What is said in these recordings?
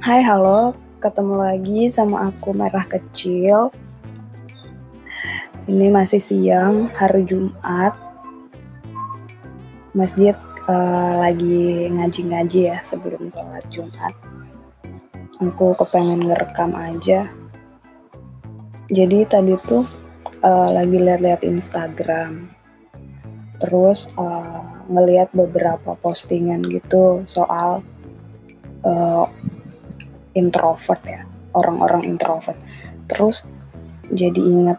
Hai, halo. Ketemu lagi sama aku Merah Kecil. Ini masih siang, hari Jumat. Masjid uh, lagi ngaji-ngaji ya sebelum sholat Jumat. Aku kepengen ngerekam aja. Jadi tadi tuh uh, lagi lihat-lihat Instagram. Terus uh, ngelihat beberapa postingan gitu soal uh, introvert ya orang-orang introvert. Terus jadi ingat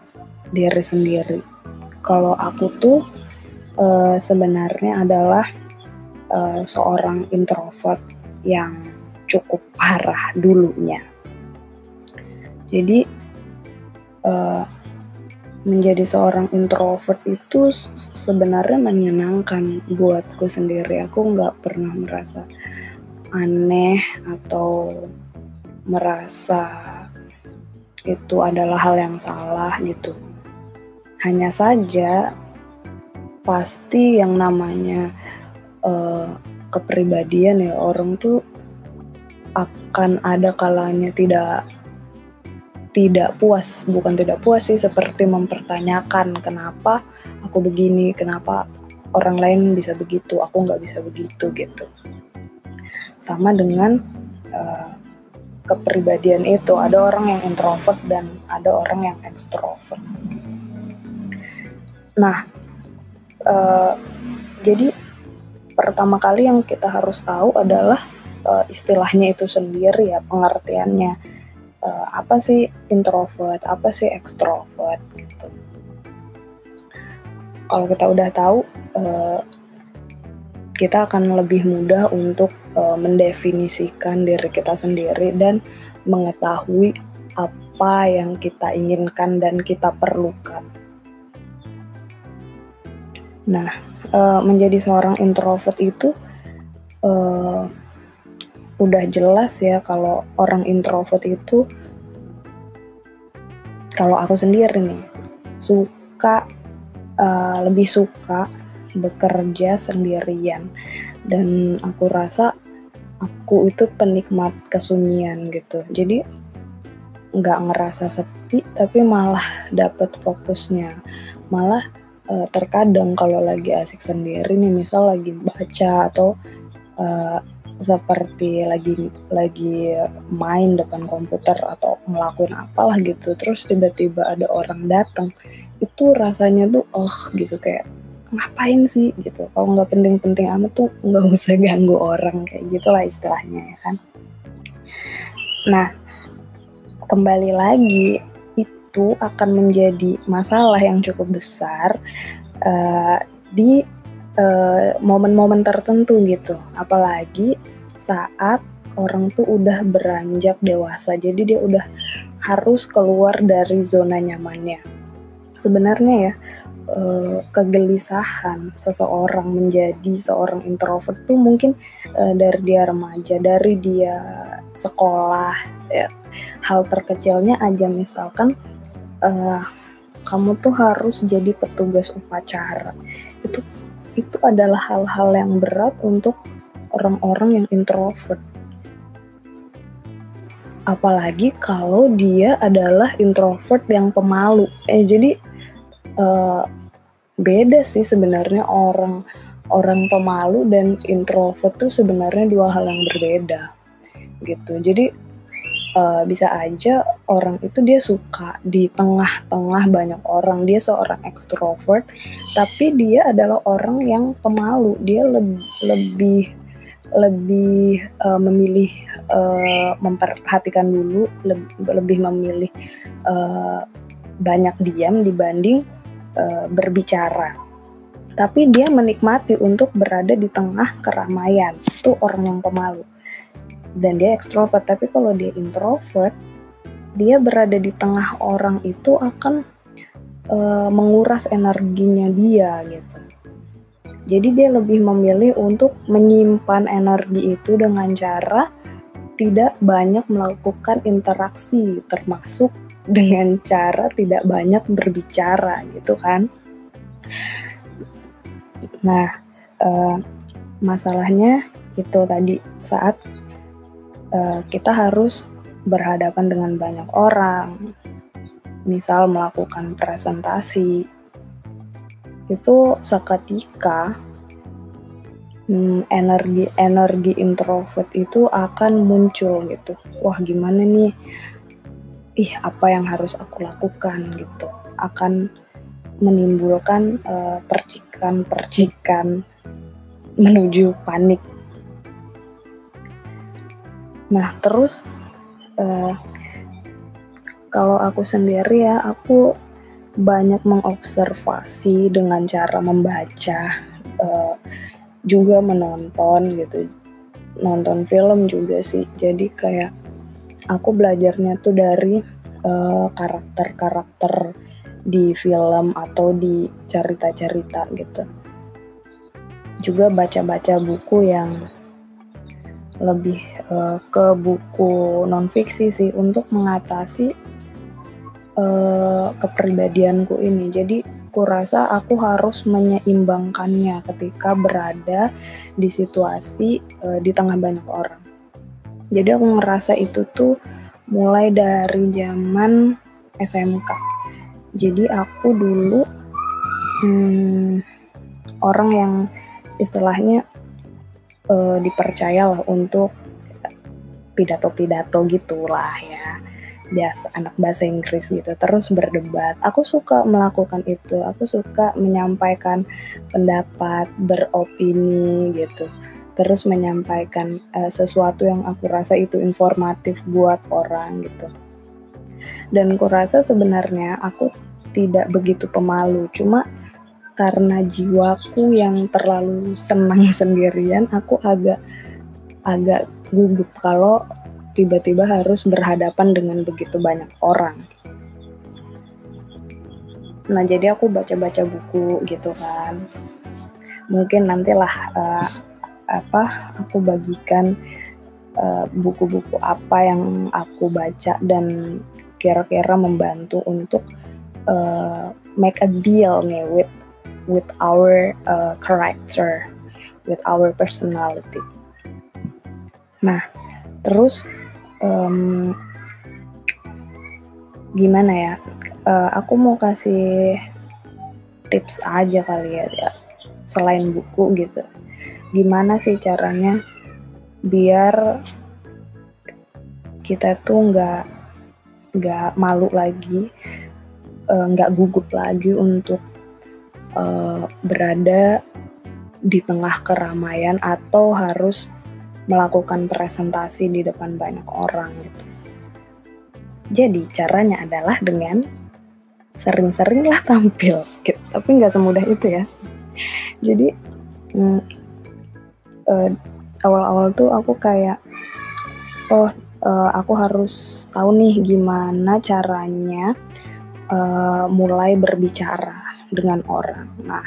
diri sendiri. Kalau aku tuh uh, sebenarnya adalah uh, seorang introvert yang cukup parah dulunya. Jadi uh, menjadi seorang introvert itu sebenarnya menyenangkan buatku sendiri. Aku nggak pernah merasa aneh atau merasa itu adalah hal yang salah gitu. Hanya saja pasti yang namanya uh, kepribadian ya orang tuh akan ada kalanya tidak tidak puas, bukan tidak puas sih seperti mempertanyakan kenapa aku begini, kenapa orang lain bisa begitu, aku nggak bisa begitu gitu. Sama dengan uh, kepribadian itu. Ada orang yang introvert dan ada orang yang ekstrovert. Nah, uh, jadi pertama kali yang kita harus tahu adalah uh, istilahnya itu sendiri ya pengertiannya. Uh, apa sih introvert, apa sih ekstrovert gitu. Kalau kita udah tahu, uh, kita akan lebih mudah untuk uh, mendefinisikan diri kita sendiri dan mengetahui apa yang kita inginkan dan kita perlukan. Nah, uh, menjadi seorang introvert itu uh, udah jelas ya kalau orang introvert itu kalau aku sendiri nih suka uh, lebih suka bekerja sendirian. Dan aku rasa aku itu penikmat kesunyian gitu. Jadi nggak ngerasa sepi tapi malah dapet fokusnya. Malah uh, terkadang kalau lagi asik sendiri nih misal lagi baca atau uh, seperti lagi lagi main depan komputer atau ngelakuin apalah gitu terus tiba-tiba ada orang datang itu rasanya tuh oh gitu kayak ngapain sih gitu. Kalau nggak penting-penting amat tuh nggak usah ganggu orang kayak gitulah istilahnya ya kan. Nah kembali lagi itu akan menjadi masalah yang cukup besar uh, di eh, momen-momen uh, tertentu gitu. Apalagi saat orang tuh udah beranjak dewasa jadi dia udah harus keluar dari zona nyamannya. Sebenarnya ya uh, kegelisahan seseorang menjadi seorang introvert tuh mungkin uh, dari dia remaja, dari dia sekolah, ya. hal terkecilnya aja misalkan uh, kamu tuh harus jadi petugas upacara. Itu itu adalah hal-hal yang berat untuk orang-orang yang introvert. Apalagi kalau dia adalah introvert yang pemalu. Eh jadi uh, beda sih sebenarnya orang orang pemalu dan introvert tuh sebenarnya dua hal yang berbeda gitu. Jadi uh, bisa aja orang itu dia suka di tengah-tengah banyak orang. Dia seorang ekstrovert tapi dia adalah orang yang pemalu. Dia lebih lebih lebih uh, memilih uh, memperhatikan dulu lebih, lebih memilih uh, banyak diam dibanding uh, berbicara. Tapi dia menikmati untuk berada di tengah keramaian. Itu orang yang pemalu. Dan dia ekstrovert, tapi kalau dia introvert, dia berada di tengah orang itu akan uh, menguras energinya dia gitu. Jadi dia lebih memilih untuk menyimpan energi itu dengan cara tidak banyak melakukan interaksi termasuk dengan cara tidak banyak berbicara gitu kan. Nah, uh, masalahnya itu tadi saat uh, kita harus berhadapan dengan banyak orang, misal melakukan presentasi, itu seketika hmm, energi energi introvert itu akan muncul gitu. Wah gimana nih? Ih apa yang harus aku lakukan gitu? Akan menimbulkan uh, percikan-percikan menuju panik. Nah terus uh, kalau aku sendiri ya aku banyak mengobservasi dengan cara membaca uh, juga menonton gitu nonton film juga sih jadi kayak aku belajarnya tuh dari karakter karakter-karakter di film atau di cerita-cerita gitu juga baca-baca buku yang lebih uh, ke buku non fiksi sih untuk mengatasi uh, kepribadianku ini. Jadi kurasa aku harus menyeimbangkannya ketika berada di situasi uh, di tengah banyak orang. Jadi aku ngerasa itu tuh mulai dari zaman SMK. Jadi aku dulu hmm, orang yang istilahnya uh, dipercayalah untuk pidato-pidato gitulah ya biasa anak bahasa Inggris gitu terus berdebat. Aku suka melakukan itu. Aku suka menyampaikan pendapat beropini gitu terus menyampaikan uh, sesuatu yang aku rasa itu informatif buat orang gitu dan aku rasa sebenarnya aku tidak begitu pemalu cuma karena jiwaku yang terlalu senang sendirian aku agak agak gugup kalau tiba-tiba harus berhadapan dengan begitu banyak orang. Nah, jadi aku baca-baca buku gitu kan. Mungkin nantilah uh, apa aku bagikan eh, buku-buku uh, apa yang aku baca dan kira-kira membantu untuk uh, make a deal nih with with our uh, character, with our personality. Nah, terus um, gimana ya uh, aku mau kasih tips aja kali ya, ya selain buku gitu gimana sih caranya biar kita tuh nggak nggak malu lagi eh, nggak gugup lagi untuk uh, berada di tengah keramaian atau harus melakukan presentasi di depan banyak orang gitu. Jadi caranya adalah dengan sering-seringlah tampil, gitu. tapi nggak semudah itu ya. Jadi mm, uh, awal-awal tuh aku kayak, oh uh, aku harus tahu nih gimana caranya uh, mulai berbicara dengan orang. Nah,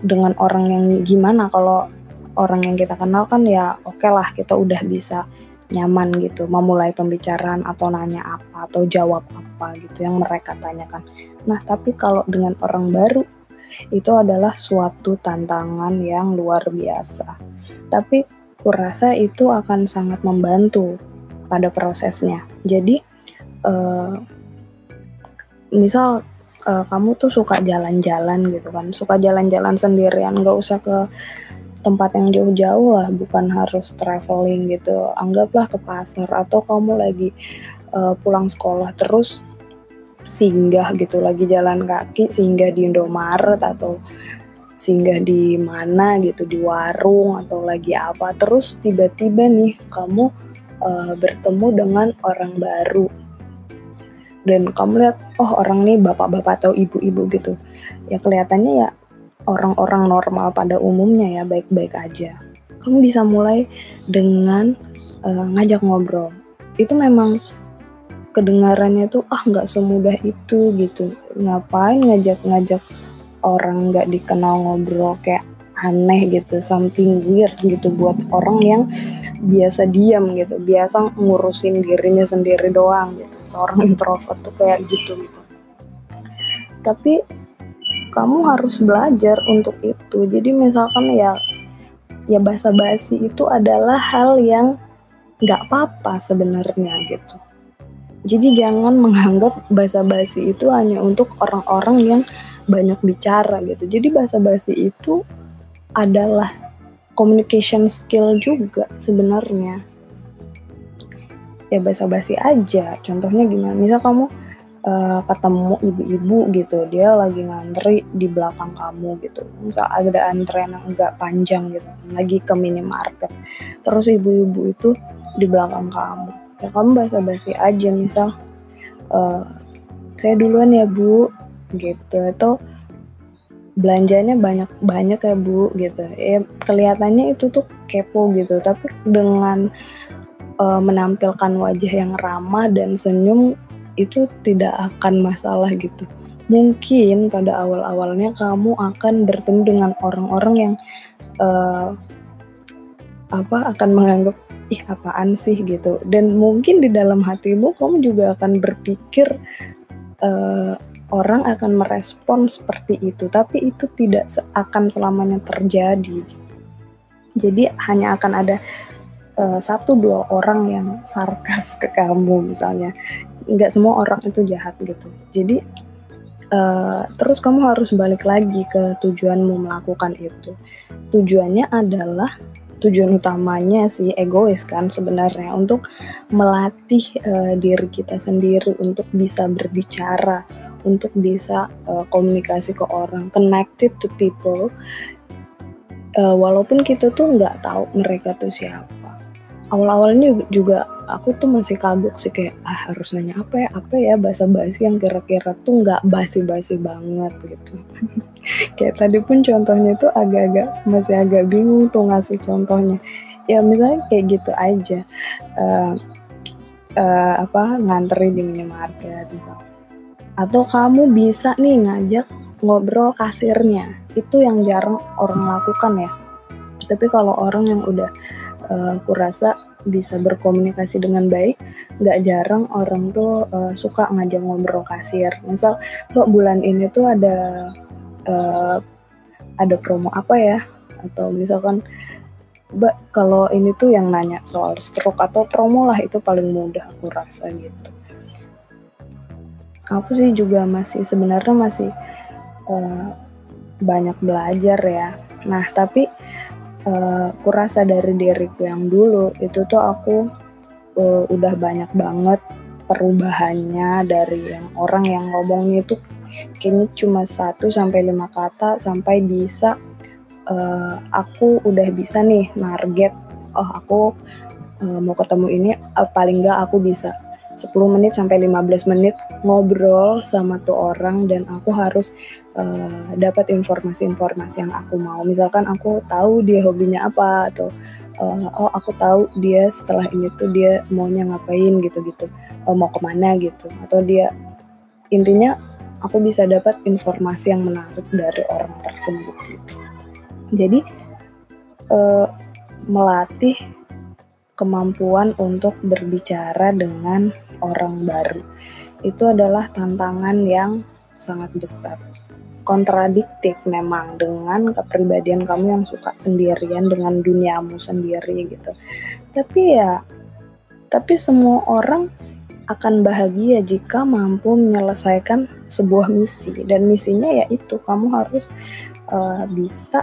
dengan orang yang gimana kalau orang yang kita kenal kan ya oke okay lah kita udah bisa nyaman gitu memulai pembicaraan atau nanya apa atau jawab apa gitu yang mereka tanyakan. Nah, tapi kalau dengan orang baru itu adalah suatu tantangan yang luar biasa. Tapi kurasa itu akan sangat membantu pada prosesnya. Jadi uh, misal uh, kamu tuh suka jalan-jalan gitu kan, suka jalan-jalan sendirian, nggak usah ke tempat yang jauh-jauh lah, bukan harus traveling gitu. Anggaplah ke pasar atau kamu lagi uh, pulang sekolah terus singgah gitu lagi jalan kaki singgah di Indomaret atau singgah di mana gitu di warung atau lagi apa terus tiba-tiba nih kamu uh, bertemu dengan orang baru dan kamu lihat oh orang nih bapak-bapak atau ibu-ibu gitu ya kelihatannya ya orang-orang normal pada umumnya ya baik-baik aja. Kamu bisa mulai dengan uh, ngajak ngobrol. Itu memang kedengarannya tuh ah nggak semudah itu gitu. Ngapain ngajak-ngajak orang nggak dikenal ngobrol kayak aneh gitu, something weird gitu buat orang yang biasa diam gitu, biasa ngurusin dirinya sendiri doang gitu. Seorang introvert tuh kayak gitu gitu. Tapi kamu harus belajar untuk itu jadi misalkan ya ya basa-basi itu adalah hal yang nggak apa-apa sebenarnya gitu jadi jangan menganggap basa-basi itu hanya untuk orang-orang yang banyak bicara gitu. Jadi basa-basi itu adalah communication skill juga sebenarnya. Ya basa-basi aja. Contohnya gimana? Misal kamu uh, ketemu ibu-ibu gitu dia lagi ngantri di belakang kamu gitu. Misal ada antrean yang enggak panjang gitu lagi ke minimarket. Terus ibu-ibu itu di belakang kamu ya kamu basa-basi aja misal uh, saya duluan ya bu gitu. Atau belanjanya banyak banyak ya bu gitu. Ya kelihatannya itu tuh kepo gitu. Tapi dengan uh, menampilkan wajah yang ramah dan senyum itu tidak akan masalah gitu. Mungkin pada awal-awalnya kamu akan bertemu dengan orang-orang yang uh, apa akan menganggap ih apaan sih gitu dan mungkin di dalam hatimu kamu juga akan berpikir uh, orang akan merespon seperti itu, tapi itu tidak akan selamanya terjadi. Jadi hanya akan ada uh, satu dua orang yang sarkas ke kamu misalnya. Nggak semua orang itu jahat gitu. Jadi uh, terus kamu harus balik lagi ke tujuanmu melakukan itu. Tujuannya adalah tujuan utamanya sih egois kan sebenarnya untuk melatih uh, diri kita sendiri untuk bisa berbicara untuk bisa uh, komunikasi ke orang, connected to people. Uh, walaupun kita tuh nggak tahu mereka tuh siapa. Awal-awalnya juga aku tuh masih kagok sih kayak ah harus nanya apa ya apa ya bahasa basi yang kira-kira tuh nggak basi-basi banget gitu. kayak tadi pun contohnya tuh agak-agak masih agak bingung tuh ngasih contohnya. Ya misalnya kayak gitu aja. Uh, uh, apa nganteri di minimarket misalnya atau kamu bisa nih ngajak ngobrol kasirnya itu yang jarang orang lakukan ya tapi kalau orang yang udah uh, kurasa bisa berkomunikasi dengan baik. Nggak jarang orang tuh uh, suka ngajak ngobrol kasir. Misal lo bulan ini tuh ada uh, ada promo apa ya? Atau misalkan Mbak kalau ini tuh yang nanya soal stroke atau promo lah itu paling mudah aku rasa gitu. Aku sih juga masih sebenarnya masih uh, banyak belajar ya. Nah tapi uh, kurasa dari diriku yang dulu itu tuh aku uh, udah banyak banget perubahannya dari yang orang yang ngomongnya itu kayaknya cuma satu sampai lima kata sampai bisa uh, aku udah bisa nih target oh aku uh, mau ketemu ini uh, paling nggak aku bisa 10 menit sampai 15 menit ngobrol sama tuh orang dan aku harus uh, dapat informasi-informasi yang aku mau. Misalkan aku tahu dia hobinya apa atau uh, oh aku tahu dia setelah ini tuh dia maunya ngapain gitu-gitu, uh, mau ke mana gitu atau dia intinya aku bisa dapat informasi yang menarik dari orang tersebut gitu. Jadi uh, melatih kemampuan untuk berbicara dengan orang baru. Itu adalah tantangan yang sangat besar. Kontradiktif memang dengan kepribadian kamu yang suka sendirian dengan duniamu sendiri gitu. Tapi ya, tapi semua orang akan bahagia jika mampu menyelesaikan sebuah misi dan misinya yaitu kamu harus uh, bisa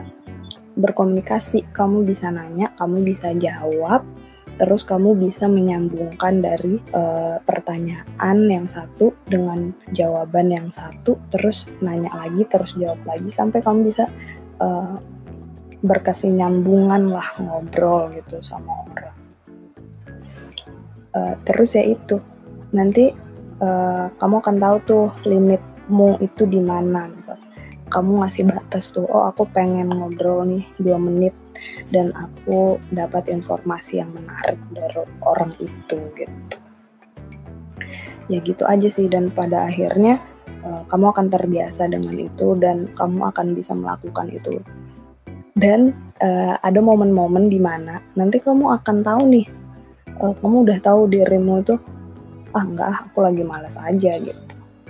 berkomunikasi, kamu bisa nanya, kamu bisa jawab, terus kamu bisa menyambungkan dari uh, pertanyaan yang satu dengan jawaban yang satu terus nanya lagi terus jawab lagi sampai kamu bisa uh, berkesinambungan lah ngobrol gitu sama orang. Uh, terus ya itu. Nanti uh, kamu akan tahu tuh limitmu itu di mana misalnya kamu ngasih batas tuh oh aku pengen ngobrol nih dua menit dan aku dapat informasi yang menarik dari orang itu gitu. Ya gitu aja sih dan pada akhirnya uh, kamu akan terbiasa dengan itu dan kamu akan bisa melakukan itu. Dan uh, ada momen-momen di mana nanti kamu akan tahu nih uh, kamu udah tahu dirimu itu ah enggak aku lagi malas aja gitu.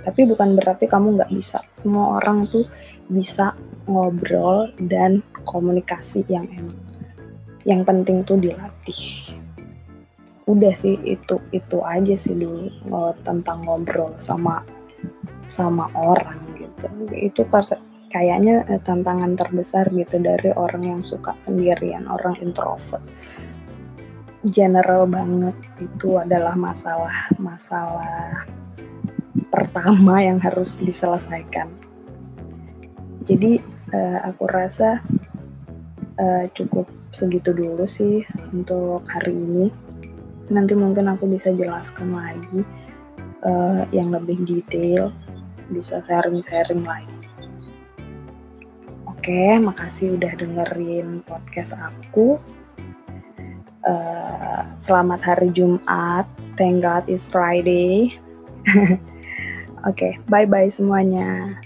Tapi bukan berarti kamu nggak bisa. Semua orang tuh bisa ngobrol dan komunikasi yang enak. Yang penting tuh dilatih. udah sih itu itu aja sih dulu uh, tentang ngobrol sama sama orang gitu itu kayaknya uh, tantangan terbesar gitu dari orang yang suka sendirian orang introvert general banget itu adalah masalah masalah pertama yang harus diselesaikan jadi uh, aku rasa uh, cukup segitu dulu sih untuk hari ini. Nanti mungkin aku bisa jelaskan lagi uh, yang lebih detail bisa sharing-sharing lagi. Oke makasih udah dengerin podcast aku. Uh, selamat hari Jumat. Thank God it's Friday. Oke okay, bye bye semuanya